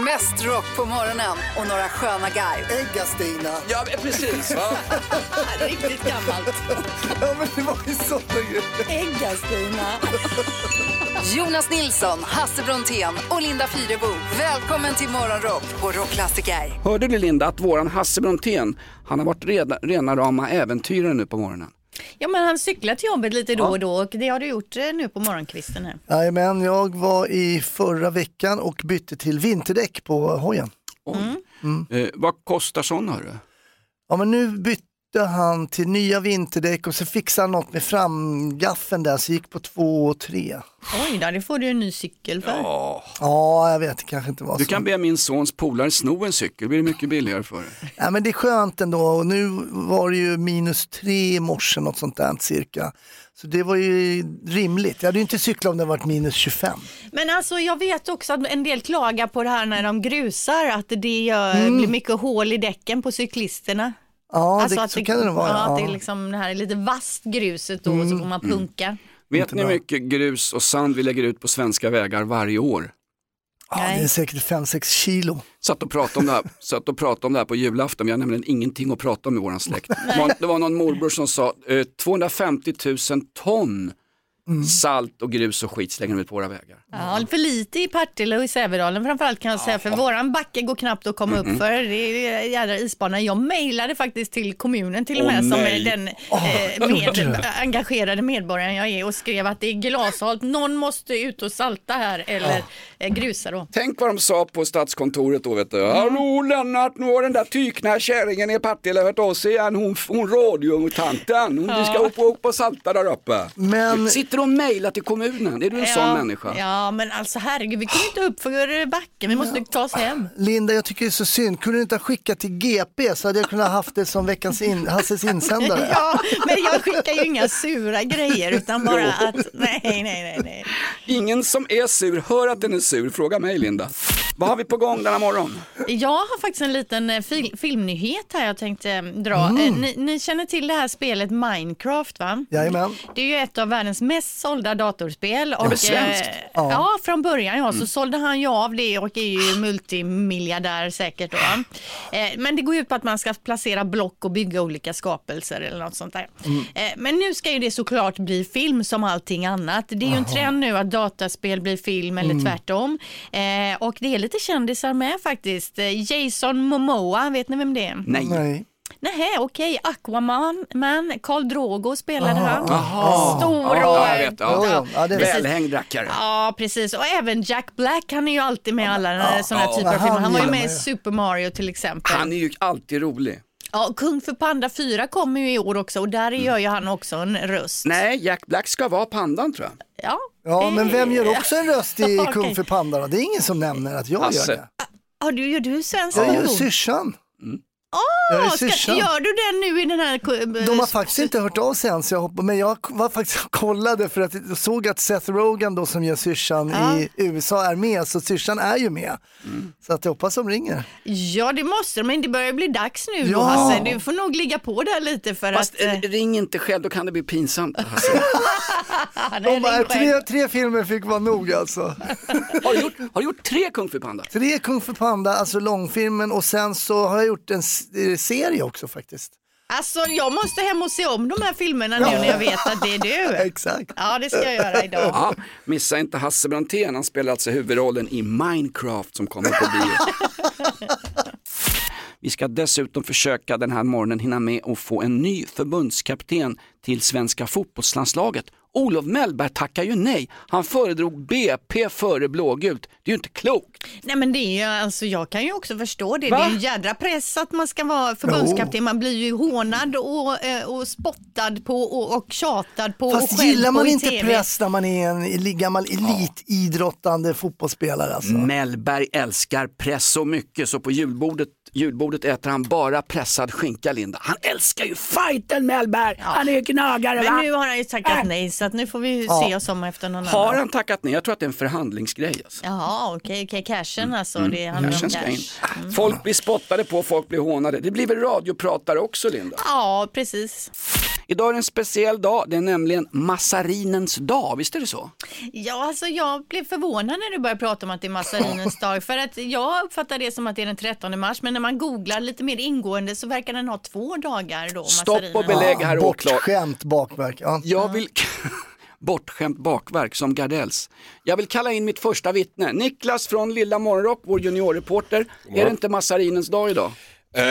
Mest rock på morgonen och några sköna garv. Ägga-Stina. Ja, precis. Va? Riktigt gammalt. Ja, men det var ju sådana grejer. Ägga-Stina. Jonas Nilsson, Hasse Brontén och Linda Fyrebo. Välkommen till Morgonrock på Rockklassiker. Hörde du Linda att våran Hasse Brontén, han har varit reda, rena rama äventyrare nu på morgonen. Ja, men han cyklar till jobbet lite då och då och det har du gjort eh, nu på morgonkvisten här. Jajamän, jag var i förra veckan och bytte till vinterdäck på hojen. Oj. Eh, vad kostar sån hörru? Ja, men nu bytte han till nya vinterdäck och så fixade han något med framgaffeln där, så gick på två och tre. Oj då, det får du en ny cykel för. Ja, Ja, jag vet, det kanske inte var du så. kan be min sons polare sno en cykel, det blir mycket billigare för dig. Ja, men det är skönt ändå och nu var det ju minus tre i morse, något sånt där cirka. Så det var ju rimligt. Jag hade ju inte cyklat om det varit minus 25. Men alltså jag vet också att en del klagar på det här när de grusar, att det gör, Mm. blir mycket hål i däcken på cyklisterna. Ja, alltså det, att så kan det vara. Ja, att Ja. det är liksom det här är lite vasst gruset då och så får man punka. Vet ni hur mycket grus och sand vi lägger ut på svenska vägar varje år? Ja, det är säkert 5-6 kilo. Satt och pratade om det här, satt och pratade om det här på julafton, vi har nämligen ingenting att prata om i våran släkt. Det var, det var någon morbror som sa eh, 250 000 ton salt och grus och skit slänger de ut på våra vägar. Ja, för lite i Partille och i Sävedalen framförallt kan jag säga, för våran backe går knappt att komma upp för. Det är jädra isbana. Jag mejlade faktiskt till kommunen till och med, som är den eh, med, engagerade medborgaren jag är och skrev att det är glashalt. Någon måste ut och salta här eller eh, grusa då. Tänk vad de sa på stadskontoret då vet du. Hallå Lennart, nu har den där tykna kärringen i Partille hört av sig igen. Hon, hon radiotanten. Hon, Vi ska upp och, upp och salta där uppe. Men- Sitter och mejlar till kommunen. Är du en sån människa? Ja, men alltså herregud, vi kommer inte upp för backen, vi måste ta oss hem. Linda, jag tycker det är så synd. Kunde du inte ha skickat till GP så hade jag kunnat haft det som veckans in, Hasses insändare. Ja, men jag skickar ju inga sura grejer utan bara att nej, nej, nej, nej. Ingen som är sur hör att den är sur. Fråga mig Linda. Vad har vi på gång denna morgon? Jag har faktiskt en liten eh, fil filmnyhet här jag tänkte eh, dra. Mm. Eh, Ni, ni känner till det här spelet Minecraft va? Jajamän. Det är ju ett av världens mest sålda datorspel. Och, det svenskt? eh, Ja. ja. från början ja, så sålde han ju av det och är ju multimiljardär säkert då. Eh, men det går ut på att man ska placera block och bygga olika skapelser eller något sånt där. Eh, men nu ska ju det såklart bli film som allting annat. Det är ju en trend nu att dataspel blir film eller tvärtom. Eh, och det är lite kändisar med faktiskt. Eh, Jason Momoa, vet ni vem det är? Nej. Nej. Nej, okej. Aquaman, man, Karl Drogo spelade han. Jaha. Stor och... Ja, jag vet. Ja. jo. Ja, det. Välhängd rackare. Ja, precis. Och även Jack Black, han är ju alltid med i alla ja, sådana här ja. typer av filmer. Han var ju med i. Super Mario till exempel. Han är ju alltid rolig. Ja, Kung för Panda 4 kommer ju i år också och där gör ju han också en röst. Nej, Jack Black ska vara pandan tror jag. Ja, Ja, men vem gör också en röst i Okej. Kung för Panda då? Det är ingen som nämner att jag Hasse. gör det. Ja, du, gör du svensk Jag gör syrsan. Jag Ja, ska, gör du den nu i den här... eh, De har faktiskt inte hört av sig än, så jag hoppas, men jag var faktiskt och kollade för att jag såg att Seth Rogen då som gör syrsan Ja. i USA är med, så syrsan är ju med. Så att jag hoppas de ringer. Ja, det måste de, men det börjar bli dags nu då Ja. Hasse. Du får nog ligga på där lite för Fast att... eh, eh, ring inte själv, då kan det bli pinsamt. Nej, De bara, tre, tre filmer fick vara nog alltså. Har du gjort, har du gjort tre Kung Fu Panda? Tre Kung för Panda, alltså långfilmen och sen så har jag gjort en serie också faktiskt. Alltså jag måste hem och se om de här filmerna nu när jag vet att det är du. Exakt. Ja, det ska jag göra idag. Ja, missa inte Hasse Brontén, han spelar alltså huvudrollen i Minecraft som kommer på bio. Vi ska dessutom försöka den här morgonen hinna med att få en ny förbundskapten till svenska fotbollslandslaget. Olof Mellberg tackar ju nej. Han föredrog BP före blågult. Det är ju inte klokt. Nej men det är ju, alltså jag kan ju också förstå det. Va? Det är ju jädra press att man ska vara förbundskapten. Man blir ju hånad och, eh, och spottad på och, och tjatad på Fast och gillar man inte TV. press när man är en gammal elitidrottande fotbollsspelare alltså? Mellberg älskar press så mycket så på julbordet, julbordet äter han bara pressad skinka Linda. Han älskar ju fighten Mellberg. Han är ju gnagare Men va? nu har han ju tackat nej så att nu får vi Ja. se oss om efter någon Har annan. han tackat nej? Jag tror att det är en förhandlingsgrej. Alltså. Jaha okej, okej, cashen alltså. Det handlar om Cashen ska in. cash. Folk blir spottade på, folk blir hånade. Det blir väl radiopratare också Linda? Ja, precis. Idag är det en speciell dag, det är nämligen massarinens dag, visst är det så? Ja, alltså jag blev förvånad när du började prata om att det är massarinens dag. För att jag uppfattar det som att det är den 13 mars, men när man googlar lite mer ingående så verkar den ha två dagar då. Stopp och belägg herr åklagare. Bortskämt bakverk. Ja. Jag vill... Bortskämt bakverk som Gardells. Jag vill kalla in mitt första vittne. Niklas från Lilla Morgonrock, vår juniorreporter. Är det inte massarinens dag idag? Eh,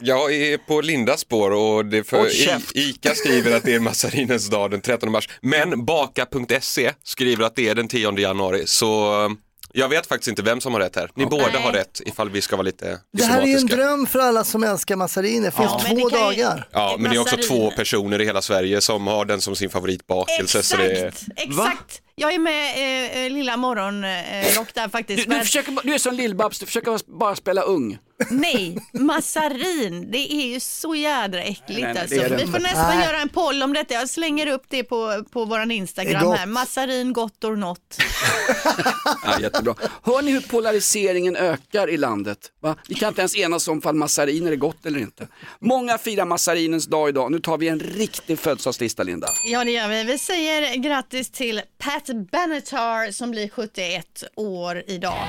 jag är på Lindas spår och det för. I, ICA skriver att det är massarinens dag den 13 mars. Men baka.se skriver att det är den 10 januari. Så eh, jag vet faktiskt inte vem som har rätt här. Ni båda Nej. har rätt ifall vi ska vara lite Det här är ju en dröm för alla som älskar massariner. Det finns Ja, två det kan ju- dagar. Ja, men det är också två personer i hela Sverige som har den som sin favoritbakelse. Så det är... Exakt, exakt. Jag är med eh, eh, lilla morgonrock där Du, faktiskt. du, men- försöker, bara- du är som Lill-Babs, du försöker bara spela ung. Nej, massarin, det är ju så jädra äckligt Nej, nej, alltså. Vi får nästan Nej. göra en poll om detta. Jag slänger upp det på, på är Instagram här. Massarin gott or not. Ja, jättebra. Hör ni hur polariseringen ökar i landet? Va? Vi kan inte ens enas om fall massariner är gott eller inte. Många firar massarinens dag idag. Nu tar vi en riktig födelsedagslista, Linda. Ja, det gör vi. Vi säger grattis till Pat Benatar som blir 71 år idag.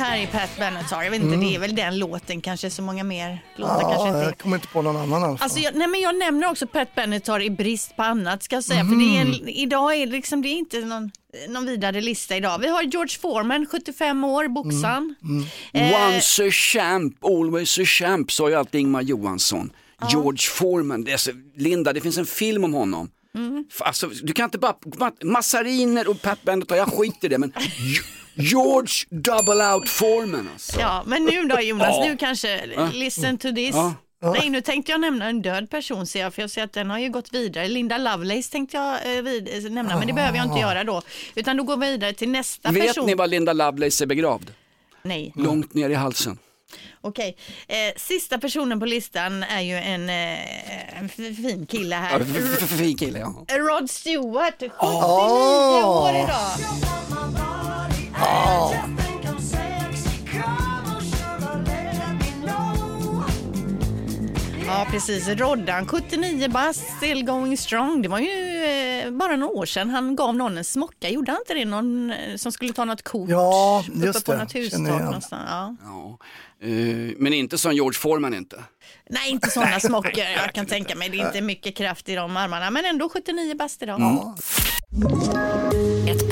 Här är Pat Benatar. Jag vet inte, det är väl den låten kanske. Så många mer låtar kanske inte. jag kommer inte på någon annan i alla fall. Alltså jag, nej men jag nämner också Pat Benatar i brist på annat ska jag säga. För det är en, idag är det, liksom, det är inte någon, någon vidare lista idag. Vi har George Foreman, 75 år, boxaren. Eh, Once a champ, always a champ, sa ju alltid Ingmar Johansson. George Foreman, det är så, Linda, det finns en film om honom. Mm. Alltså, du kan inte bara, ma- massariner och Pat Benatar, jag skiter i det, men Ge- George Double Out Foreman alltså. Ja, men nu då Jonas, nu kanske, listen to this. Nej, nu tänkte jag nämna en död person ser jag, för jag ser att den har ju gått vidare. Linda Lovelace tänkte jag eh, vid, eh, nämna, men det behöver jag inte göra då. Utan då går vi vidare till nästa Vet person. ni var Linda Lovelace är begravd? Nej, Långt ner i halsen. Okej. Eh, sista personen på listan är ju en, eh, fin kille Ja, här. Fin kille, ja. Rod Stewart, 79 Åh. år idag. Ja, precis. Roddan, 79 bast, still going strong. Det var ju bara några år sedan han gav någon en smocka. Gjorde han inte det? Någon eh, som skulle ta något kort Ja, uppe just på det. någonstans. Ja. ja. Eh, men inte som George Foreman inte. Nej, inte sådana smockor. Jag kan tänka mig. Det är inte mycket kraft i de armarna. Men ändå 79 bast idag. Ett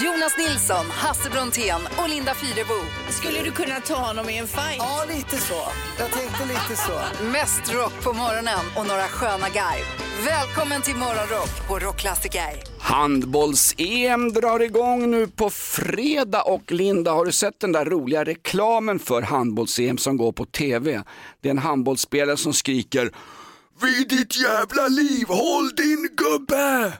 Jonas Nilsson, Hasse Brontén och Linda Fyrebo. Skulle du kunna ta honom i en fight? Ja, lite så. Jag tänkte lite så. Mest rock på morgonen och några sköna garv. Välkommen till Morgonrock på Rockklassiker. Handbolls-EM drar igång nu på fredag och Linda, har du sett den där roliga reklamen för handbolls-EM som går på TV? Det är en handbollsspelare som skriker Vid ditt jävla liv, håll din gubbe!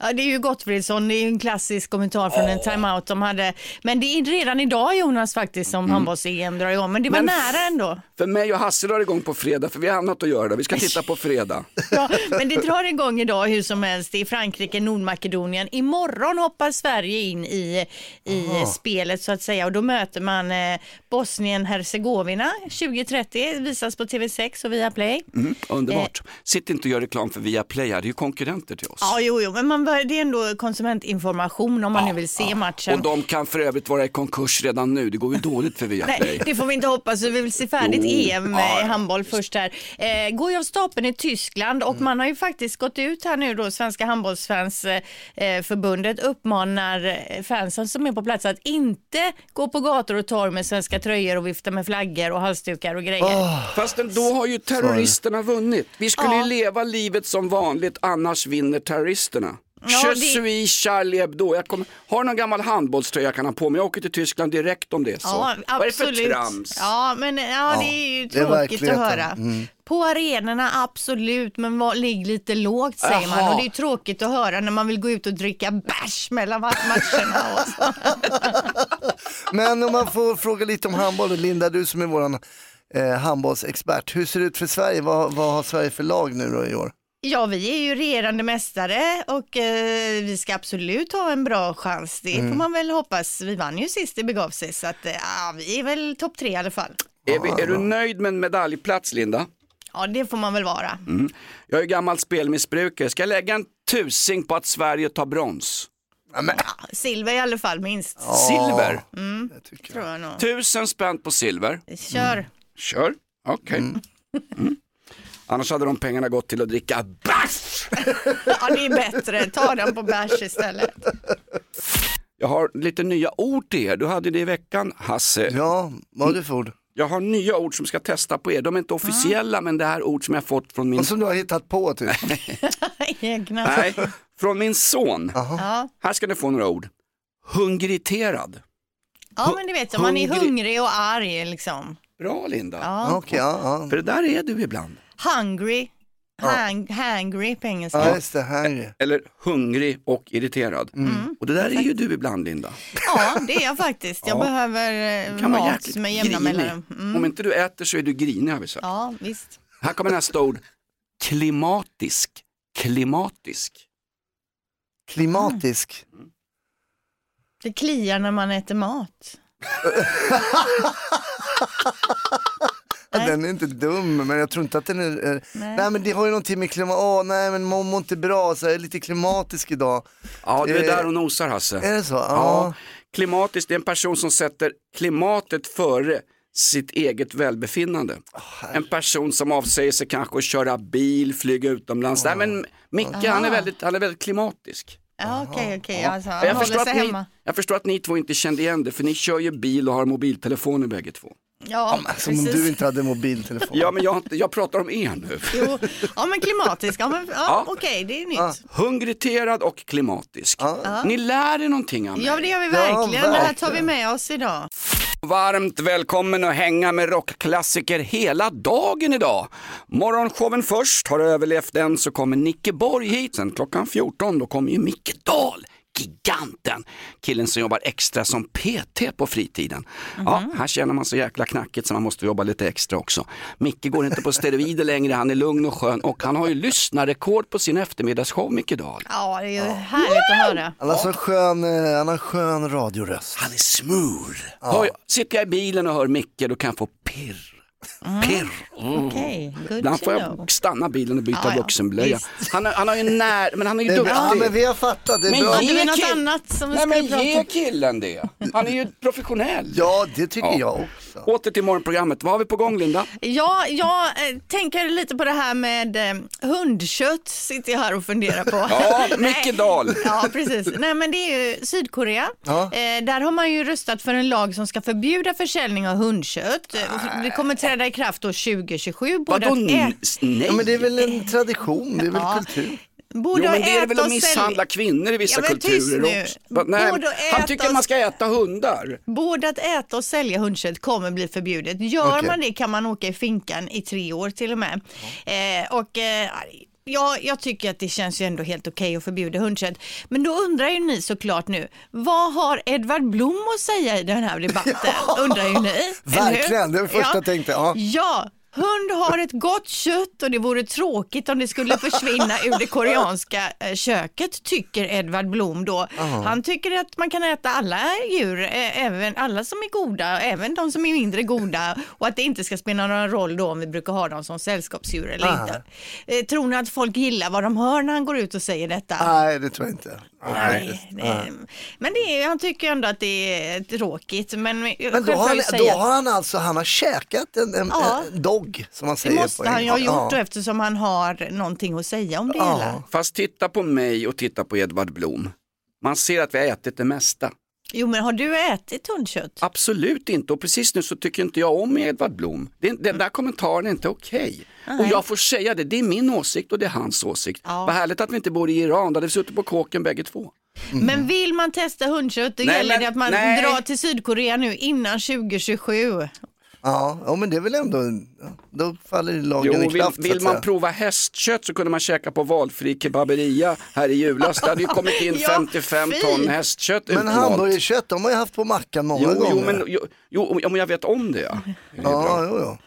Ja, det är ju Gottfridsson, det är ju en klassisk kommentar från en timeout de hade. Men det är redan idag Jonas faktiskt som handbolls-EM drar igång, men det var Men- nära ändå. För mig och Hasse drar igång på fredag för vi har annat att göra. Vi ska titta på fredag. Ja, men det drar igång idag hur som helst i Frankrike, Nordmakedonien. Imorgon hoppar Sverige in i, i spelet så att säga och då möter man eh, Bosnien-Hercegovina 2030, visas på TV6 och Viaplay. Mm, underbart. Sitt inte och gör reklam för Viaplay det är ju konkurrenter till oss. Ja, jo, jo, men man, bör- det är ändå konsumentinformation om man nu vill se matchen. Och de kan för övrigt vara i konkurs redan nu, det går ju dåligt för Viaplay. Nej, det får vi inte hoppas. Vi vill se färdigt Jo, EM ja, i ja. handboll först här. Eh, går ju av stapeln i Tyskland och man har ju faktiskt gått ut här nu då, Svenska handbollsfans eh, förbundet uppmanar eh, fansen som är på plats att inte gå på gator och torg med svenska tröjor och vifta med flaggor och halsdukar och grejer. Fast då har ju terroristerna vunnit. Vi skulle Ja. ju leva livet som vanligt, annars vinner terroristerna. Ja, Je suis Charlie Hebdo. Jag kommer, har någon gammal handbollströja jag kan ha på mig? Jag åker till Tyskland direkt om det är så. Ja, Vad är det för absolut. trams? Ja, men ja, det är ju det är tråkigt att höra. Mm. På arenorna, absolut, men var, ligg lite lågt säger man. Jaha. Och det är tråkigt att höra när man vill gå ut och dricka bärs mellan matcherna. Och så. Men om man får fråga lite om handboll, Linda du som är våran eh, handbollsexpert. Hur ser det ut för Sverige? Vad, vad har Sverige för lag nu då i år? Ja, vi är ju regerande mästare och eh, vi ska absolut ha en bra chans. Det Mm. får man väl hoppas. Vi vann ju sist det begav sig, så att, eh, vi är väl topp tre i alla fall. Är, vi, är du nöjd med en medaljplats Linda? Ja, det får man väl vara. Jag är gammal spelmissbrukare. Ska jag lägga en tusing på att Sverige tar brons? Silver i alla fall minst, Silver? Det tycker jag. tror jag nog. Tusen spänn på silver. Kör. Kör, okej. Mm. Annars hade de pengarna gått till att dricka bärs. Ja, det är bättre. Ta den på bärs istället. Jag har lite nya ord till er. Du hade det i veckan, Hasse. Ja, vad har du för ord? Jag har nya ord som ska testa på er. De är inte officiella, men det här är ord som jag fått från min, Och som du har hittat på typ. Egna. nej, från min son. Ja. Här ska ni få några ord. Hungriterad. ja, men det vet jag. Man är Hungrig- och arg liksom. Bra Linda. Ja. Okej, ja, ja. För det där är du ibland. Hungry. Hang, hangry på engelska. ja, just det, här. Eller hungrig och irriterad. Och det där är ju du ibland Linda. Ja, det är jag faktiskt. Jag Ja. behöver eh, mat med jämna mellanrum. Mm. Om inte du äter så är du grinig har vi sagt. Ja, visst. Här kommer nästa ord. Klimatisk. Klimatisk. Klimatisk. Det kliar när man äter mat. Den är inte dum, men jag tror inte att den är... Nej. Nej, men det har ju någonting med klimat, åh nej men man mår inte bra, så jag är lite klimatisk idag. Ja, du är Eh, där och nosar Hasse. Är det så? Ja, Ja. klimatiskt det är en person som sätter klimatet före sitt eget välbefinnande. En person som avsäger sig kanske att köra bil, flyga utomlands. Nej, men Micke han är, väldigt, han är väldigt klimatisk. Ja, okej, okej. Alltså, han jag, förstår att ni, jag förstår att ni två inte kände igen det, för ni kör ju bil och har mobiltelefoner bägge två. Ja, Som om precis. du inte hade mobiltelefon. Ja, men jag, jag pratar om er nu. Jo. Ja, men klimatisk. Ja, men, ja, Ja. okej, det är nytt. Hungriterad och klimatisk. Ja. Ni lär er någonting av mig. Ja, det gör vi verkligen. Det här tar vi verkligen. med oss idag. Varmt välkommen att hänga med rockklassiker hela dagen idag. Morgonshowen först, har du överlevt den så kommer Nicke Borg hit. Sen klockan 14 då kommer ju Micke Dahl, giganten. Killen som jobbar extra som PT på fritiden. Ja, här känner man så jäkla knackigt så man måste jobba lite extra också. Micke går inte på steroider längre, han är lugn och skön och han har ju lyssnarrekord på sin eftermiddagsshow Micke Dahl. Ja, det är ju härligt att höra. Han har så skön, eh, han har skön radioröst. Han är smooth. Hör, sitter jag i bilen och hör Micke då kan jag få pirr. Pirr. Mm. Good Ibland får know. jag stanna bilen och byta ja, vuxenblöja. Han, har- han har ju när, men han är ju Det är bra. Ja, duktig. men vi har fattat, det är Men bra. ge- något kill- annat som vi Nej men ge killen det. Han är ju professionell. Ja, det tycker Ja. jag också. Åter till morgonprogrammet. Vad har vi på gång Linda? Ja, jag eh, tänker lite på det här med eh, hundkött, sitter jag här och funderar på. Ja. Micke Dahl. Ja, precis. Nej, men det är ju Sydkorea. Ja. Eh, där har man ju röstat för en lag som ska förbjuda försäljning av hundkött. Eh, Det kommer träda i kraft år 2027. Både Vadå att ä- nej? Ja, men det är väl en tradition, det är väl Ja. kultur. Både Jo men det är väl att misshandla sälja- kvinnor i vissa Ja, kulturer också. Nej, han tycker och- man ska äta hundar. Både att äta och sälja hundkött kommer bli förbjudet. Gör Okej. man det kan man åka i finkan i tre år till och med. Eh, och eh, ja, jag tycker att det känns ju ändå helt okej att förbjuda hundkött. Men då undrar ju ni såklart nu, vad har Edvard Blom att säga i den här debatten? undrar ju ni. Verkligen, det var första jag tänkte, ja. Ja, hund har ett gott kött och det vore tråkigt om det skulle försvinna ur det koreanska eh, köket, tycker Edvard Blom då. Han tycker att man kan äta alla djur, eh, även alla som är goda, även de som är mindre goda och att det inte ska spela någon roll då om vi brukar ha dem som sällskapsdjur eller Aha. inte. Eh, Tror ni att folk gillar vad de hör när han går ut och säger detta? Nej, det tror jag inte. Nej, det, men det är, han tycker ändå att det är tråkigt. Men, Men då har, han, då har han alltså, han har käkat en, en, Ja. en dog som man det säger måste på han ju ha gjort då, eftersom han har någonting att säga om det Ja. hela. Fast titta på mig och titta på Edvard Blom. Man ser att vi har ätit det mesta. Jo, men har du ätit hundkött? Absolut inte och precis nu så tycker inte jag om Edvard Blom. Den, den där kommentaren är inte okej. Och jag får säga det, det är min åsikt och det är hans åsikt. Ja. Vad härligt att vi inte bor i Iran, då hade vi suttit på kåken bägge två. Men vill man testa hundkött, då Nej, gäller men- det att man nej. drar till Sydkorea nu innan 2027. Ja, ja, men det är väl ändå, då faller lagen Jo, i vill, kraft. vill att man prova hästkött så kunde man käka på valfri kebaberia här i julas. Det hade ju kommit in Ja, 55 fy. ton hästkött Men hamburgerkött, de har ju haft på mackan många Jo, gånger. jo, men, jo, jo, men jag vet om det. Ja. Det. Ja, jo, jo.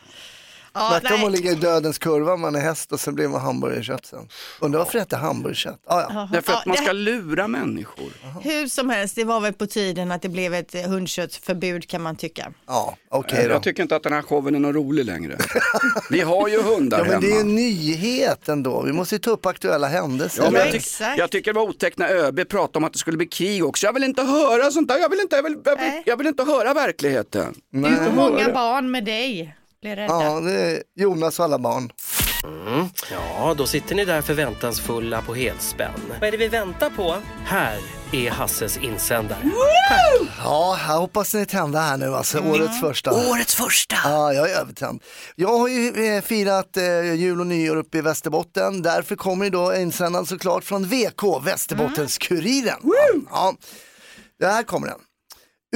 Ja, Snacka om att ligga i dödens kurva, man är häst och sen blir man hamburgerkött sen. Undrar varför det heter hamburgerkött? Ah, ja. Därför att Ja, man det ska lura människor. Hur som helst, det var väl på tiden att det blev ett hundköttsförbud kan man tycka. Ja, okej då. Jag tycker inte att den här showen är någon rolig längre. Vi har ju hundar Ja, men det är hemma. en nyhet ändå. Vi måste ju ta upp aktuella händelser. Ja, men jag, Ja, tyck, exakt. jag tycker det var otäckt när ÖB pratade om att det skulle bli krig också. Jag vill inte höra sånt där. Jag vill inte, jag vill, jag vill, Nej. jag vill inte höra verkligheten. Du och många barn med dig blir rädda. Ja, det är Jonas och alla barn. Ja, då sitter ni där förväntansfulla på helspänn. Vad är det vi väntar på? Här är Hasses insändare. Ja, jag hoppas ni är tända här nu, alltså årets första. Årets första! Ja, jag är övertänd. Jag har ju eh, firat eh, jul och nyår uppe i Västerbotten. Därför kommer ju då insändaren såklart från VK, Västerbottens-Kuriren. Ja, det här kommer den.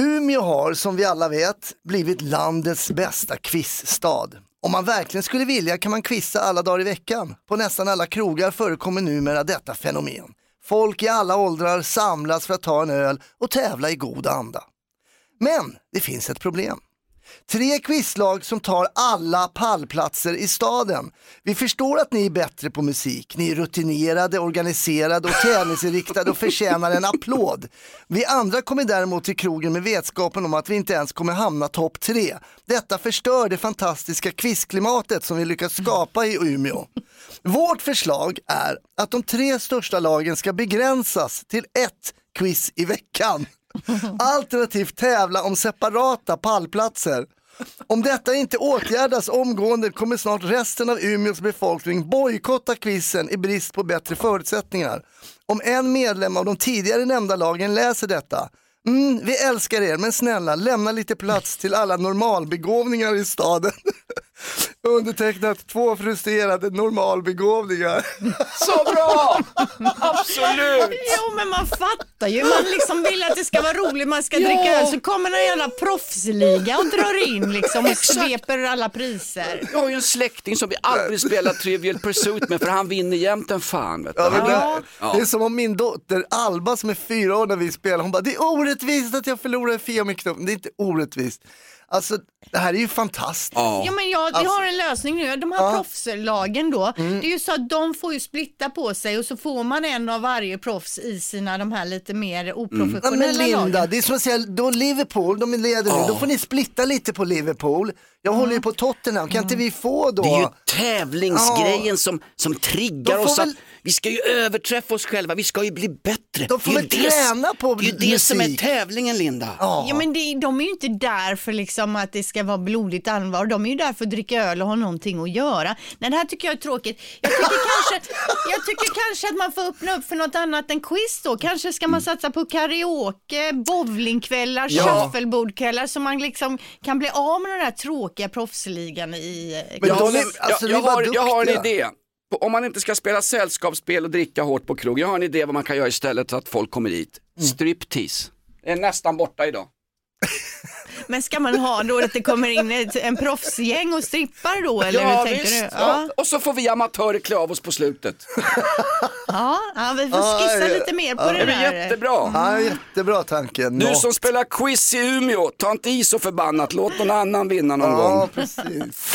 Umeå har, som vi alla vet, blivit landets bästa quizstad. Om man verkligen skulle vilja kan man quizza alla dagar i veckan. På nästan alla krogar förekommer numera detta fenomen. Folk i alla åldrar samlas för att ta en öl och tävla i god anda. Men det finns ett problem. Tre quizlag som tar alla pallplatser i staden. Vi förstår att ni är bättre på musik. Ni är rutinerade, organiserade och tävlingsinriktade och förtjänar en applåd. Vi andra kommer däremot till krogen med vetskapen om att vi inte ens kommer hamna topp tre. Detta förstör det fantastiska quizklimatet som vi lyckats skapa i Umeå. Vårt förslag är att de tre största lagen ska begränsas till ett quiz i veckan. Alternativt tävla om separata pallplatser. Om detta inte åtgärdas omgående kommer snart resten av Umeås befolkning bojkotta quizen i brist på bättre förutsättningar. Om en medlem av de tidigare nämnda lagen läser detta, mm, vi älskar er men snälla lämna lite plats till alla normalbegåvningar i staden. Undertecknat två frustrerade normalbegåvningar. Så bra! Absolut! Jo men man fattar ju, man liksom vill att det ska vara roligt, man ska dricka öl så kommer en jävla proffsliga och drar in liksom och sveper alla priser. Jag har ju en släkting som vi aldrig spelar Trivial Pursuit med för han vinner jämt en fan. Vet du. Ja, men Han- det, det är som om min dotter Alba som är fyra år när vi spelar, hon bara det är orättvist att jag förlorar Fia med knuffen. Det är inte orättvist. Alltså det här är ju fantastiskt. Ja. Men jag, vi har en lösning nu, de här proffslagen då, det är ju så att de får ju splitta på sig och så får man en av varje proffs i sina de här lite mer Ja, oprofessionella men Linda, lagen. det är som att säga, då Liverpool, de är leder nu, då får ni splitta lite på Liverpool. Jag håller ju på Tottenham, kan inte vi få då? Det är ju tävlingsgrejen som, som triggar De får oss att väl- vi ska ju överträffa oss själva, vi ska ju bli bättre. De får väl träna på Det är ju det som är musik. tävlingen Linda. Ja. Ja men det, de är ju inte där för liksom att det ska vara blodigt allvar, de är ju där för att dricka öl och ha någonting att göra. Nej det här tycker jag är tråkigt. Jag tycker kanske, jag tycker kanske att man får öppna upp för något annat än quiz då. Kanske ska man satsa på karaoke, bowlingkvällar, Ja. shuffleboardkvällar så man liksom kan bli av med den där tråkiga proffsligan i Men Jag, de är- alltså, jag, jag, har, jag har en idé. Om man inte ska spela sällskapsspel och dricka hårt på krog, jag har en idé vad man kan göra istället så att folk kommer dit. Mm. Striptease. Det är nästan borta idag. Men ska man ha då att det kommer in ett, en proffsgäng och strippar då eller hur tänker du? Ja. Och så får vi amatörer klä av oss på slutet. Ja, ja, vi får Ja, skissa ja, lite mer på ja. det Det där. är jättebra. Ja, jättebra tanke. Du som spelar quiz i Umeå, ta inte i så förbannat, låt någon annan vinna någon Ja, gång. precis.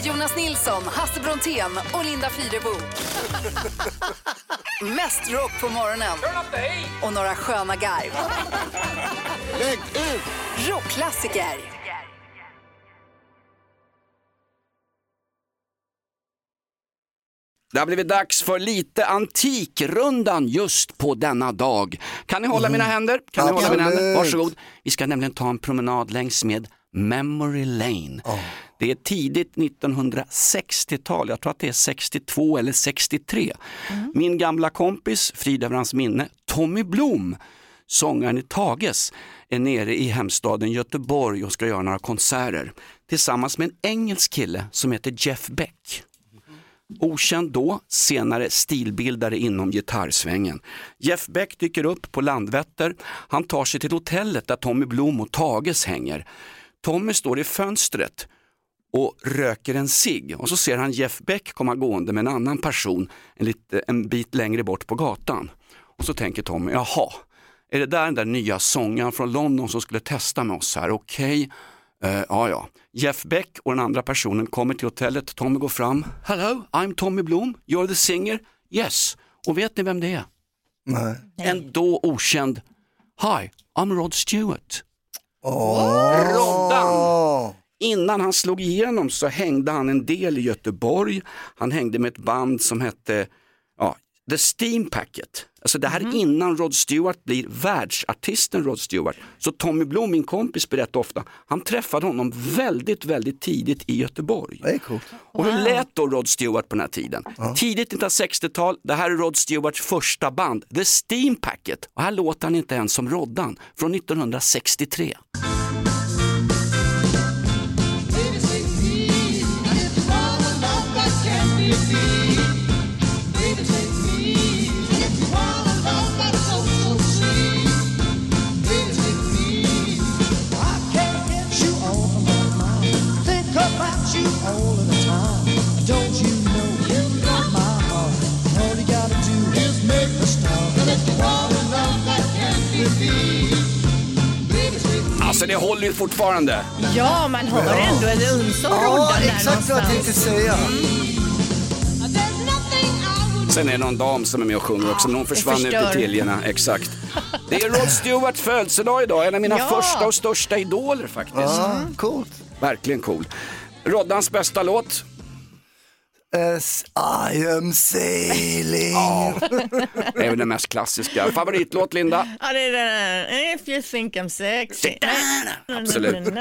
med Jonas Nilsson, Hasse Brontén och Linda Fyrebo. Mest rock på morgonen. Och några sköna garv. Lägg ut! Rockklassiker. Det har blivit dags för lite Antikrundan just på denna dag. Kan ni hålla mina händer? Kan ni hålla mina händer? Varsågod. Vi ska nämligen ta en promenad längs med Memory Lane. Det är tidigt 1960-tal, jag tror att det är 62 eller 63. Min gamla kompis, frid över hans minne, Tommy Blom, sångaren i Tages, är nere i hemstaden Göteborg och ska göra några konserter tillsammans med en engelsk kille som heter Jeff Beck. Okänd då, senare stilbildare inom gitarrsvängen. Jeff Beck dyker upp på Landvetter. Han tar sig till hotellet där Tommy Blom och Tages hänger. Tommy står i fönstret och röker en cigg och så ser han Jeff Beck komma gående med en annan person en, lite, en bit längre bort på gatan. Och så tänker Tommy, jaha, är det där den där nya sångaren från London som skulle testa med oss här? Okej, Eh, ja, ja. Jeff Beck och den andra personen kommer till hotellet. Tommy går fram. Hello, I'm Tommy Blom. You're the singer? Yes. Och vet ni vem det är? Nej. En då okänd. Hi, I'm Rod Stewart. Oh. Roddan! Innan han slog igenom så hängde han en del i Göteborg. Han hängde med ett band som hette ja, The Steam Packet. Alltså det här är innan Rod Stewart blir världsartisten Rod Stewart. Så Tommy Blom, min kompis, berättar ofta, han träffade honom väldigt, väldigt tidigt i Göteborg. Det är coolt. Och hur lät då Rod Stewart på den här tiden? Tidigt 1960-tal, det här är Rod Stewarts första band, The Steam Packet. Och här låter han inte ens som Roddan, från 1963. Alltså det håller ju fortfarande. Ja, man hör ändå ett uns av Ja, där exakt vad jag tänkte säga. Sen är det någon dam som är med och sjunger också, men hon försvann ut i tiljerna. Exakt. Det är Rod Stewarts födelsedag idag, en av mina Ja. första och största idoler faktiskt. Ja, coolt. Verkligen cool. Roddans bästa låt? As I am sailing. Det är väl den mest klassiska. Favoritlåt Linda? Ja, det är den If you think I'm sexy. Absolut.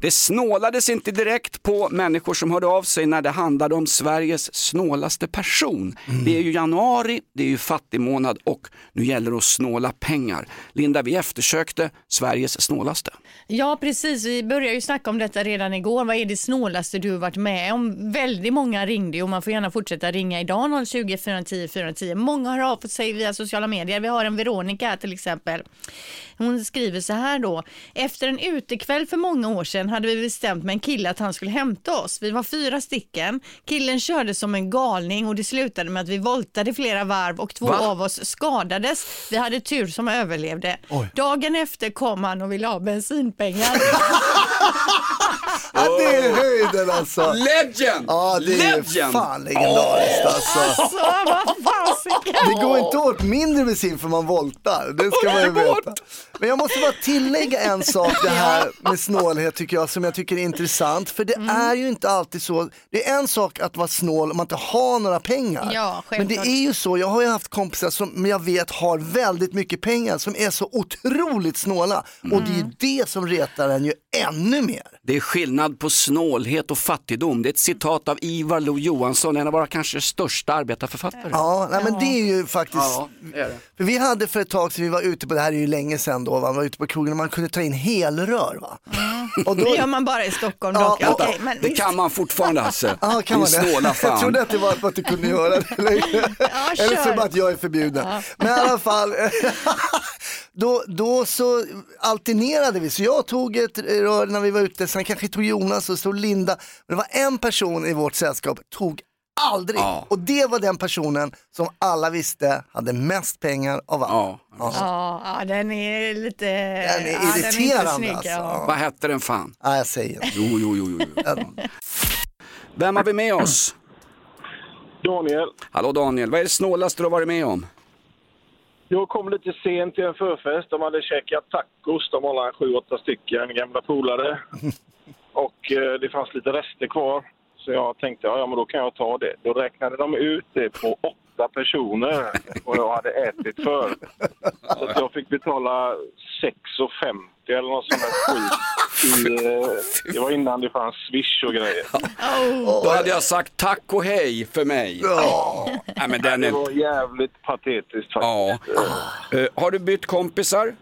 Det snålades inte direkt på människor som hörde av sig när det handlade om Sveriges snålaste person. Det är ju januari, det är ju fattigmånad och nu gäller det att snåla pengar. Linda, vi eftersökte Sveriges snålaste. Ja, precis. Vi började ju snacka om detta redan igår. Vad är det snålaste du har varit med om? Väldigt många ringde och man får gärna fortsätta ringa idag 020 410 410. Många har av sig via sociala medier. Vi har en Veronica till exempel. Hon skriver så här då. Efter en utekväll för många år sedan hade vi bestämt med en kille att han skulle hämta oss. Vi var fyra stycken. Killen körde som en galning och det slutade med att vi voltade flera varv och två Va? av oss skadades. Vi hade tur som överlevde. Dagen efter kom han och ville ha bensinpengar. Ja, det är höjden alltså. Legend! Ja, det är Legend! fan legendariskt alltså. Så vad fasiken. Det går inte åt mindre bensin för man voltar, det ska man ju veta. Men jag måste bara tillägga en sak det här med snålhet tycker jag som jag tycker är intressant. För det Mm. är ju inte alltid så, det är en sak att vara snål om man inte har några pengar. Ja, Men det är ju så, jag har ju haft kompisar som jag vet har väldigt mycket pengar som är så otroligt snåla. Och det är Mm. ju det som retar en ju ännu mer. Det är skillnad på snålhet och fattigdom. Det är ett citat av Ivar Lo-Johansson, en av våra kanske största arbetarförfattare. Ja, nej, men det är ju faktiskt Ja, det är det. För vi hade för ett tag sedan, vi var ute på, det här är ju länge sedan då, va? man var ute på krogen och man kunde ta in helrör. Va? Och då, Det gör man bara i Stockholm Ja, dock. vänta. Okej, men Det kan man fortfarande Hasse. Ja, kan man det? snåla Jag fan. trodde att det var för att du kunde göra det. Eller, eller kör. för att jag är förbjuden. Men i alla fall, då, då så alternerade vi. Så jag tog ett rör när vi var ute, sen kanske tog Jonas och så Linda. Men det var en person i vårt sällskap tog aldrig. Ja. Och det var den personen som alla visste hade mest pengar av alla. Ja. Ja, ja, den är lite... Den är ja, den irriterande snygg, alltså. ja. Vad hette den fan? Ja, jag säger inte. Jo, jo, jo. jo. Vem har vi med oss? Daniel, Hallå Daniel, vad är det snålaste du har varit med om? Jag kom lite sent till en förfest. De hade käkat tacos. De var sju, åtta stycken gamla polare. Och eh, det fanns lite rester kvar. Så jag tänkte, ja, ja men då kan jag ta det. Då räknade de ut det på åtta personer och jag hade ätit för. Så att jag fick betala 6,50 eller något sånt där skit. I, eh, det var innan det fanns Swish och grejer. Då hade jag sagt tack och hej för mig. Nej, men den Det är... var jävligt patetiskt Ja. faktiskt. Eh, har du bytt kompisar?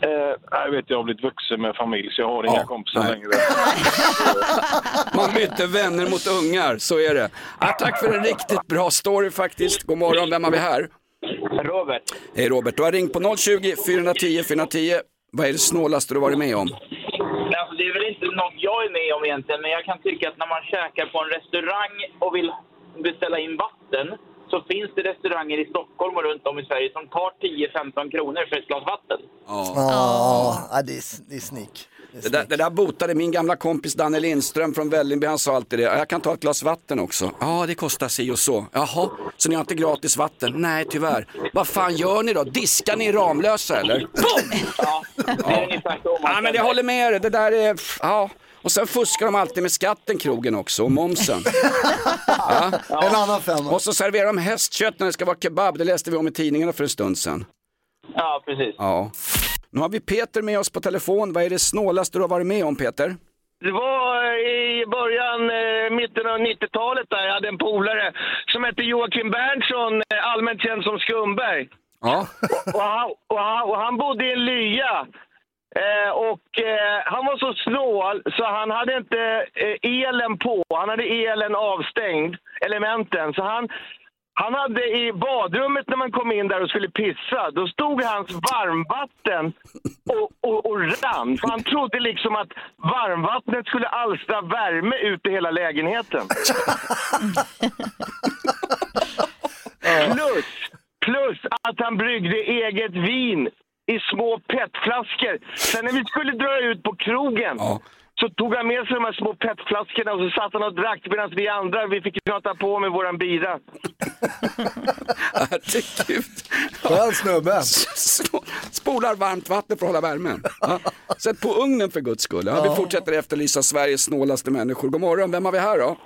Eh, jag vet, jag har blivit vuxen med familj så jag har inga Ja, kompisar nej. längre. Man bytte vänner mot ungar, så är det. Ja, tack för en riktigt bra story faktiskt. God morgon, vem har vi här? Robert. Hej Robert, du har ringt på 020 410 410. Vad är det snålaste du varit med om? Alltså, det är väl inte något jag är med om egentligen, men jag kan tycka att när man käkar på en restaurang och vill beställa in vatten så finns det restauranger i Stockholm och runt om i Sverige som tar 10-15 kronor för ett glas vatten. Ja, ja, det är, det är snick. Det där, det där botade min gamla kompis Danne Lindström från Vällingby, han sa alltid det. Jag kan ta ett glas vatten också. Ja, det kostar si och så. Jaha, så ni har inte gratis vatten? Nej, tyvärr. Vad fan gör ni då? Diskar ni Ramlösa eller? Boom! Ja, så man Ja, men jag håller med dig. Det där är... Ja. Och sen fuskar de alltid med skatten, krogen också, och momsen. Ja. En annan femma. Och så serverar de hästkött när det ska vara kebab. Det läste vi om i tidningarna för en stund sedan. Ja, precis. Ja. Nu har vi Peter med oss på telefon. Vad är det snålaste du har varit med om, Peter? Det var i början, eh, mitten av 90-talet där, jag hade en polare som hette Joakim Berntsson, eh, allmänt känd som Skumberg. Ja. Och han, och han, och han bodde i en lya. Eh, och eh, han var så snål så han hade inte eh, elen på, han hade elen avstängd, elementen. Så han, han hade i badrummet när man kom in där och skulle pissa, då stod hans varmvatten och, och, och rann. För han trodde liksom att varmvattnet skulle alstra värme ut i hela lägenheten. Plus, plus han bryggde eget vin i små petflaskor. Sen när vi skulle dra ut på krogen så tog han med sig de här små petflaskorna och så satt han och drack medan vi andra vi fick prata på med våran bira. Herregud. Skön snubbe. Spolar varmt vatten för att hålla värmen. Ja. Sätt på ugnen för guds skull. Ja, vi fortsätter efterlysa Sveriges snålaste människor. God morgon, vem har vi här då?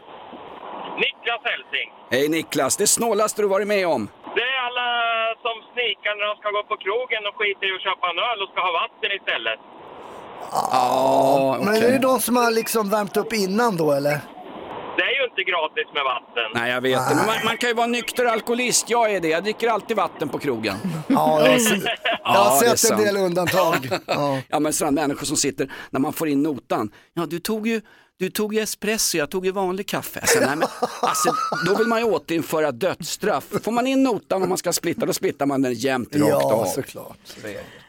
Niklas Hälsing. Hej Niklas, det snålaste du varit med om? Det är alla som snikar när de ska gå på krogen och skiter i att köpa en öl och ska ha vatten istället. Ja, Men är det de som har liksom värmt upp innan då eller? Det är ju inte gratis med vatten. Nej, jag vet det. Men man, man kan ju vara nykter alkoholist. Jag är det. Jag dricker alltid vatten på krogen. Ja, jag har, se- jag har det är sett en sant. del undantag. Ja. Ja, men sådana människor som sitter, när man får in notan. Ja, du tog ju, du tog ju espresso, jag tog ju vanlig kaffe. Alltså, nej, men, alltså, då vill man ju återinföra dödsstraff. Får man in notan om man ska splitta, då splittar man den jämnt rakt Ja, av. såklart.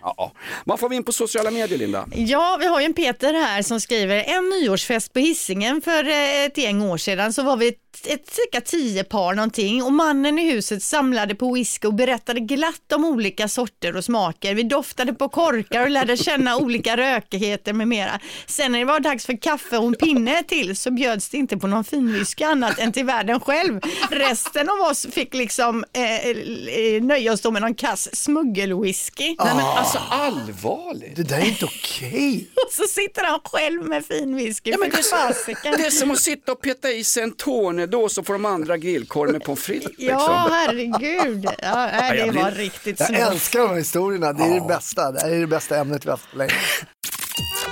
Ja. Vad får vi in på sociala medier, Linda? Ja, vi har ju en Peter här som skriver en nyårsfest på Hisingen för eh, ett gäng år sedan så var vi ett, ett cirka tio par någonting och mannen i huset samlade på whisky och berättade glatt om olika sorter och smaker. Vi doftade på korkar och lärde känna olika rökigheter med mera. Sen när det var dags för kaffe och en pinne till så bjöds det inte på någon finwhisky annat än till världen själv. Resten av oss fick liksom eh, eh, nöja oss då med någon kass smuggelwhisky. Men alltså allvarligt. Det där är inte okej. Och så sitter han själv med fin whisky. Ja, men det, är, det är som att sitta och peta i sig en tornedås så får de andra grillkorv med pommes frites. Liksom. Ja, herregud. Ja, nej, det var riktigt Jag snyggt. älskar de här historierna, det är det bästa. Det här är det bästa ämnet vi har haft på länge.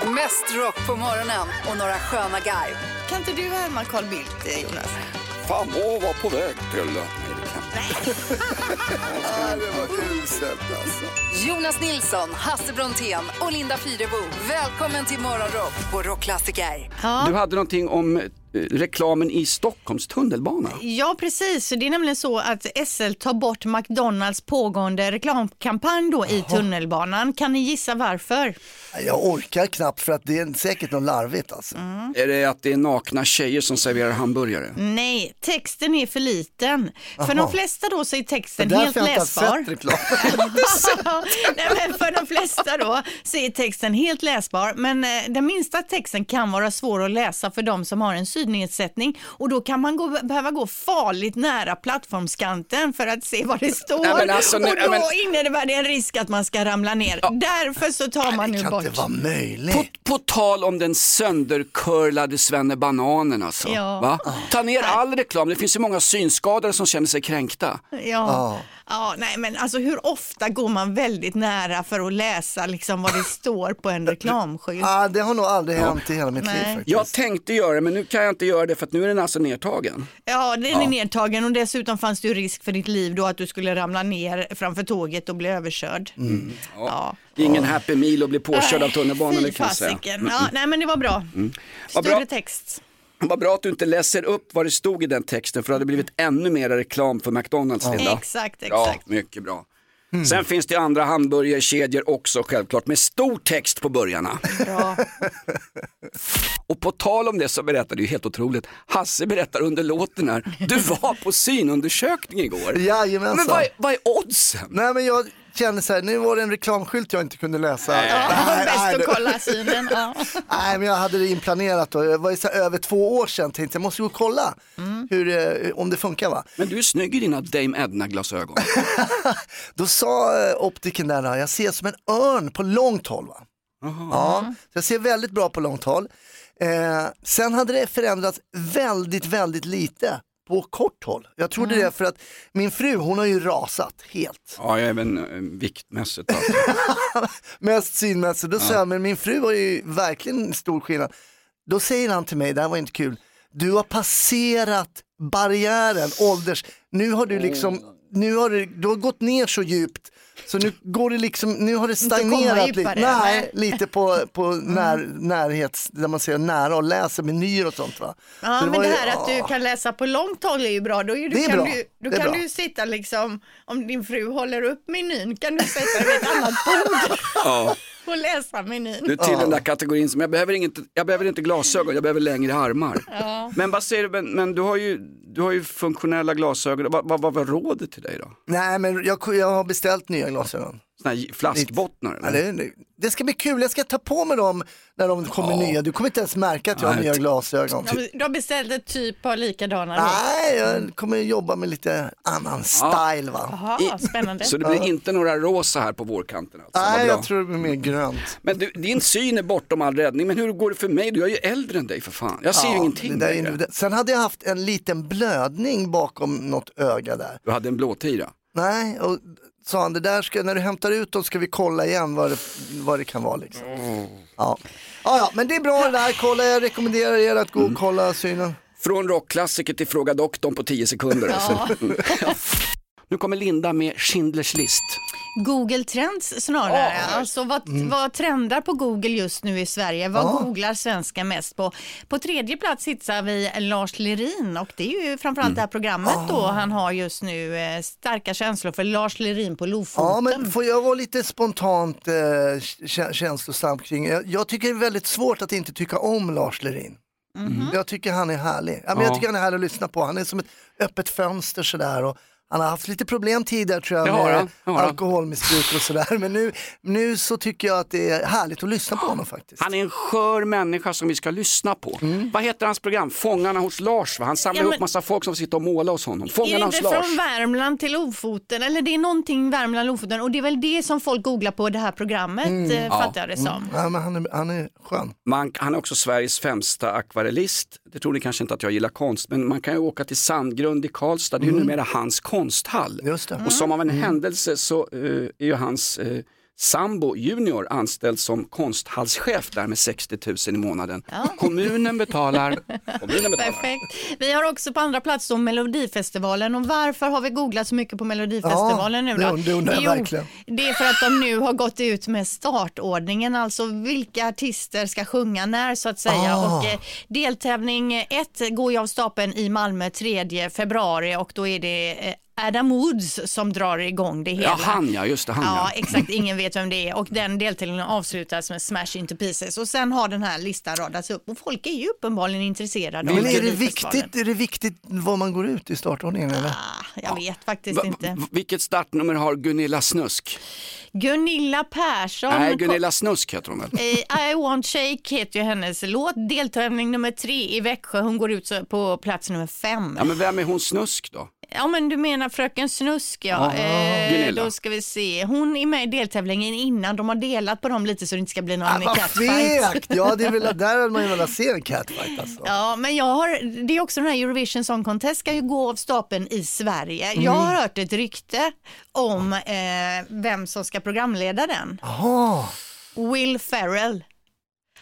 Mest rock på morgonen och några sköna garv. Kan inte du härma Carl Bildt, eh, Jonas? Fan vad var på väg till... Nej, det kan... det var uselt alltså. Jonas Nilsson, Hasse Brontén och Linda Fyrebo. Välkommen till Morgonrock på Rockklassiker. Du hade någonting om eh, reklamen i Stockholms tunnelbana. Ja, precis. Det är nämligen så att SL tar bort McDonalds pågående reklamkampanj då i tunnelbanan. Kan ni gissa varför? Jag orkar knappt för att det är säkert något larvigt alltså. Mm. Är det att det är nakna tjejer som serverar hamburgare? Nej, texten är för liten. För Jaha. de flesta då så är texten Det helt inte läsbar. Nej, men för de flesta då så är texten helt läsbar, men eh, den minsta texten kan vara svår att läsa för de som har en synnedsättning och då kan man gå, behöva gå farligt nära plattformskanten för att se vad det står Nej, men alltså, nu- och då men- innebär det en risk att man ska ramla ner. Därför så tar man nu bort. möjligt. På, på tal om den söndercurlade svennebananen alltså. Ja. Va? Ta ner all reklam, det finns ju många synskadade som känner sig kränkta. Ja. Ja. nej men alltså hur ofta går man väldigt nära för att läsa liksom vad det står på en reklamskylt? Ah, det har nog aldrig hänt i hela mitt Nej. liv faktiskt. Jag tänkte göra det men nu kan jag inte göra det för att nu är den alltså nedtagen. Ja, den är Ja. nedtagen och dessutom fanns det ju risk för ditt liv då att du skulle ramla ner framför tåget och bli överkörd. Mm. Ja. Ja. Det är ingen happy meal att bli påkörd av tunnelbanan fy fasiken. Mm, Ja, mm. nej men det var bra. Vad Större bra. text. Vad bra att du inte läser upp vad det stod i den texten för det hade blivit ännu mer reklam för McDonalds Ja. Linda. Exakt, Ja, exakt. mycket bra. Sen finns det andra hamburgerkedjor också självklart med stor text på burgarna. Bra. Och på tal om det så berättade ju helt otroligt, Hasse berättar under låten här, du var på synundersökning igår. Jajamensan. Men vad är, vad är oddsen? Nej men jag kände så här, nu var det en reklamskylt jag inte kunde läsa. Ja, Nej, bäst nej, att kolla synen. Ja. Nej men jag hade det inplanerat då. Det var så här över två år sedan tänkte jag måste gå och kolla Mm. hur, eh, om det funkar va. Men du är snygg i dina Dame Edna-glasögon. Då sa eh, optiken där, jag ser som en örn på långt håll. Va? Ja, så jag ser väldigt bra på långt håll. Eh, sen hade det förändrats väldigt, väldigt lite på kort håll. Jag trodde Mm. det för att min fru hon har ju rasat helt. Ja, även eh, viktmässigt. Alltså. Mest synmässigt. Då sa jag, men min fru var ju verkligen stor skillnad. Då säger han till mig, det här var inte kul, du har passerat barriären, ålders, nu har du liksom, nu har du, du har gått ner så djupt så nu går det liksom, nu har det stagnerat lite. Nej, lite på, på när, närhets, där man ser nära och läser menyer och sånt va. Ja, Så men det ju- här att du kan läsa på långt håll är ju bra. Då, är du, Det är kan, bra. Du, då kan bra. du sitta liksom, om din fru håller upp menyn, kan du sätta dig vid ett annat bord Ja. och läsa menyn. Du är till den där kategorin som, jag behöver, inget, jag behöver inte glasögon, jag behöver längre armar. Ja. Men vad säger du, men, men du, har ju, du har ju funktionella glasögon, vad, vad, vad var rådet till dig då? Nej men jag, jag har beställt nya glasögon. Såna här flaskbottnar Ja, eller? det, det ska bli kul, jag ska ta på mig dem när de kommer nya. Du kommer inte ens märka att jag har nya glasögon. Du har beställt ett typ av likadana då? Nej, jag kommer jobba med lite annan style va. Jaha, spännande. Så det blir inte några rosa här på vårkanten alltså? Nej, jag tror det blir mer grönt. Men du, din syn är bortom all räddning, men hur går det för mig? Du är ju äldre än dig för fan. Jag ser ju Ja, ingenting det. Sen hade jag haft en liten blödning bakom något öga där. Du hade en blåtira. Nej, och sa han, det där ska, när du hämtar ut dem ska vi kolla igen vad det, vad det kan vara liksom. Ja. Ja, ja, men det är bra det där, kolla, jag rekommenderar er att gå och kolla synen. Från rockklassiker till Fråga doktorn på 10 sekunder. Alltså. Ja. Nu kommer Linda med Schindlers list. Google Trends snarare. alltså vad, Mm. vad trendar på Google just nu i Sverige? Vad Ja. googlar svenskar mest på? På tredje plats hittar vi Lars Lerin och det är ju framförallt det här programmet då han har just nu eh, starka känslor för Lars Lerin på Lofoten. Ja, men får jag vara lite spontant eh, kä- känslosam kring, jag, jag tycker det är väldigt svårt att inte tycka om Lars Lerin. Jag tycker han är härlig. Ja, men Jag Ja. tycker han är härlig att lyssna på. Han är som ett öppet fönster sådär. Och han har haft lite problem tidigare tror jag Det har med han, det alkoholmissbruk och sådär. Men nu, nu så tycker jag att det är härligt att lyssna på honom faktiskt. Han är en skör människa som vi ska lyssna på. Vad heter hans program? Fångarna hos Lars va? Han samlar Ja, men- ihop massa folk som sitta och måla hos honom. är Fångarna det hos inte Lars. från Värmland till Lofoten? Eller det är någonting Värmland-Lofoten och det är väl det som folk googlar på det här programmet Mm. eh, fattar jag det som. Ja, men han, är, han är skön. Man, han är också Sveriges främsta akvarellist. Det tror ni kanske inte att jag gillar konst, men man kan ju åka till Sandgrund i Karlstad, det är ju numera hans konsthall. Och som av en händelse så eh, är ju hans eh, sambo junior anställd som konsthallschef där med 60 000 i månaden. Kommunen betalar. Kommunen betalar. Perfekt. Vi har också på andra plats då Melodifestivalen och varför har vi googlat så mycket på Melodifestivalen Ja, nu då? det- undrar jag verkligen. Det är för att de nu har gått ut med startordningen, alltså vilka artister ska sjunga när så att säga. Ah. Och, eh, deltävling 1 går ju av stapeln i Malmö 3 februari och då är det eh, Adam Woods som drar igång det hela. Ja, han ja, just det, han Ja, ja. exakt. Ingen vet vem det är och den deltävlingen avslutas med Smash Into Pieces och sen har den här listan radats upp och folk är ju uppenbarligen intresserade Men är det, viktigt, är det viktigt var man går ut i startordningen eller? Jag vet faktiskt Va- inte. v- Vilket startnummer har Gunilla Snusk? Gunilla Persson. Nej, Gunilla Snusk heter hon väl? Eh, I want shake heter ju hennes låt. Deltävling nummer tre i Växjö. Hon går ut på plats nummer fem. Ja, men vem är hon Snusk då? Ja men du menar Fröken Snusk ja. Eh, då ska vi se. Hon är med i deltävlingen innan. De har delat på dem lite så det inte ska bli någon Ah, vad catfight. fegt! Ja, det är väl, där hade man ju velat se en catfight alltså. Ja, men jag har, det är också den här Eurovision Song Contest ska ju gå av stapeln i Sverige. Jag har Mm. hört ett rykte om eh, vem som ska programleda den. Jaha, Will Ferrell.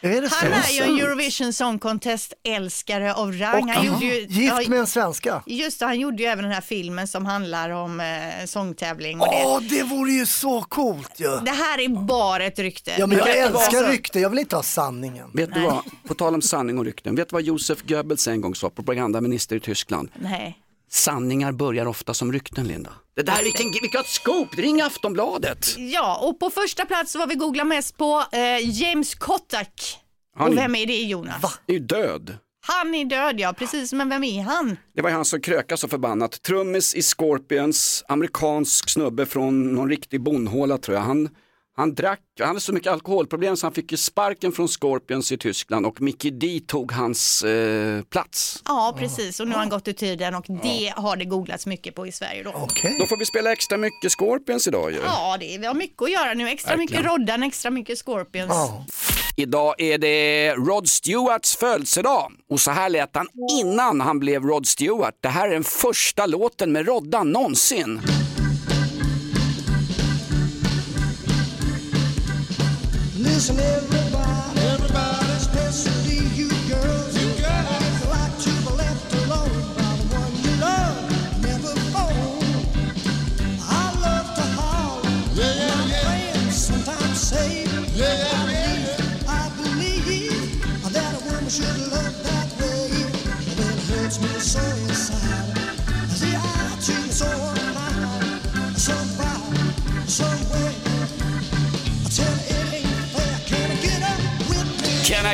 Är det Han så? är ju en Eurovision Song Contest-älskare av rang. Och han gjorde ju, gift ja, med en svenska. Just det, han gjorde ju även den här filmen som handlar om eh, sångtävling. Och Åh, det. det vore ju så coolt ju! det här är bara ett rykte. Ja, men jag vara älskar så. rykte, jag vill inte ha sanningen. Vet du vad, på tal om sanning och rykten, vet du vad Josef Goebbels en gång sa, propagandaminister i Tyskland? Nej. Sanningar börjar ofta som rykten, Linda. Det där, vilken, vilket scoop, ring Aftonbladet. Ja, och på första plats vad vi googlar mest på, eh, James Kotak. Han och vem är det Jonas? är ju död. Han är död ja, precis, men vem är han? Det var han som krökade så förbannat. Trummis i Scorpions, amerikansk snubbe från någon riktig bondhåla tror jag. Han, han drack, han hade så mycket alkoholproblem så han fick ju sparken från Scorpions i Tyskland och Mickey D tog hans eh, plats. Ja, precis, och nu har han gått ur tiden och det har det googlats mycket på i Sverige då. Då får vi spela extra mycket Scorpions idag ju. Ja, det är, vi har mycket att göra nu. Extra Verkligen. mycket Roddan, extra mycket Scorpions. Idag är det Rod Stewarts födelsedag och så här lät han innan han blev Rod Stewart. Det här är den första låten med Roddan någonsin. So inside. See, I treat so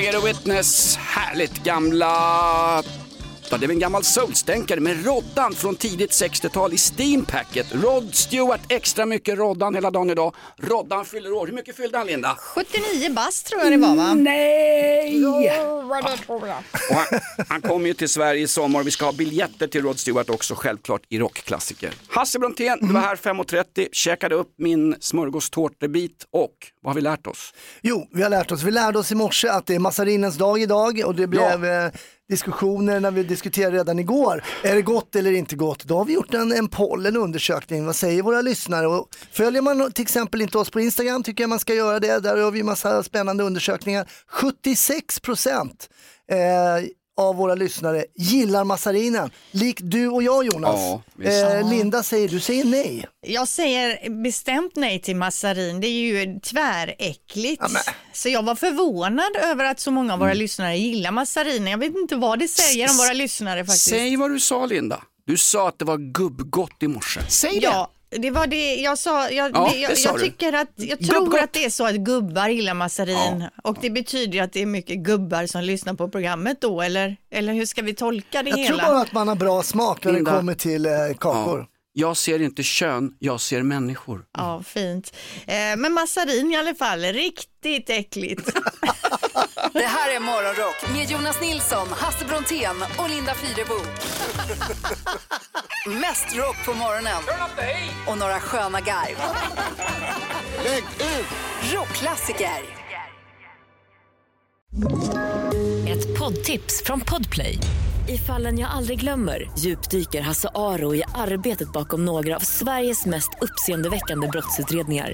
I get a witness? Härligt gamla... Ja, det är väl en gammal soulstänkare med Roddan från tidigt 60-tal i Steampacket. Rod Stewart, extra mycket Roddan hela dagen idag. Roddan fyller år. Hur mycket fyllde han Linda? 79 bast tror jag det var va? Nej! Jo, vad det tror jag. Och han, han kommer ju till Sverige i sommar vi ska ha biljetter till Rod Stewart också självklart i rockklassiker. Hasse Brontén, du var här 5.30, käkade upp min smörgåstårtebit och vad har vi lärt oss? Jo, vi har lärt oss. Vi lärde oss i morse att det är massarinens dag idag och det blev eh, diskussioner när vi diskuterade redan igår. Är det gott eller inte gott? Då har vi gjort en, en poll, en undersökning. Vad säger våra lyssnare? Och följer man till exempel inte oss på Instagram tycker jag man ska göra det. Där har vi massa spännande undersökningar. 76 procent eh, av våra lyssnare gillar massarinen. Likt du och jag Jonas. Ja, eh, Linda säger, du säger nej. Jag säger bestämt nej till massarin. Det är ju tväräckligt. så jag var förvånad över att så många av våra lyssnare gillar massarin. Jag vet inte vad det säger om våra lyssnare faktiskt. Säg vad du sa Linda. Du sa att det var gubbgott i morse. Säg det! Ja, det var det jag sa. Jag, Ja, det, jag, sa jag tycker att, jag tror att det är så att gubbar gillar massarin och det betyder ju att det är mycket gubbar som lyssnar på programmet då eller, eller hur ska vi tolka det Jag hela? tror bara att man har bra smak när Linda. det kommer till eh, kakor. Ja. Jag ser inte kön, jag ser människor. Ja, fint. Eh, men massarin i alla fall, riktigt äckligt. Det här är Morgonrock med Jonas Nilsson, Hasse Brontén och Linda Fyrebo. Mest rock på morgonen och några sköna garv. Lägg ut! Rockklassiker. Ett poddtips från Podplay. I fallen jag aldrig glömmer djupdyker Hasse Aro i arbetet bakom några av Sveriges mest uppseendeväckande brottsutredningar.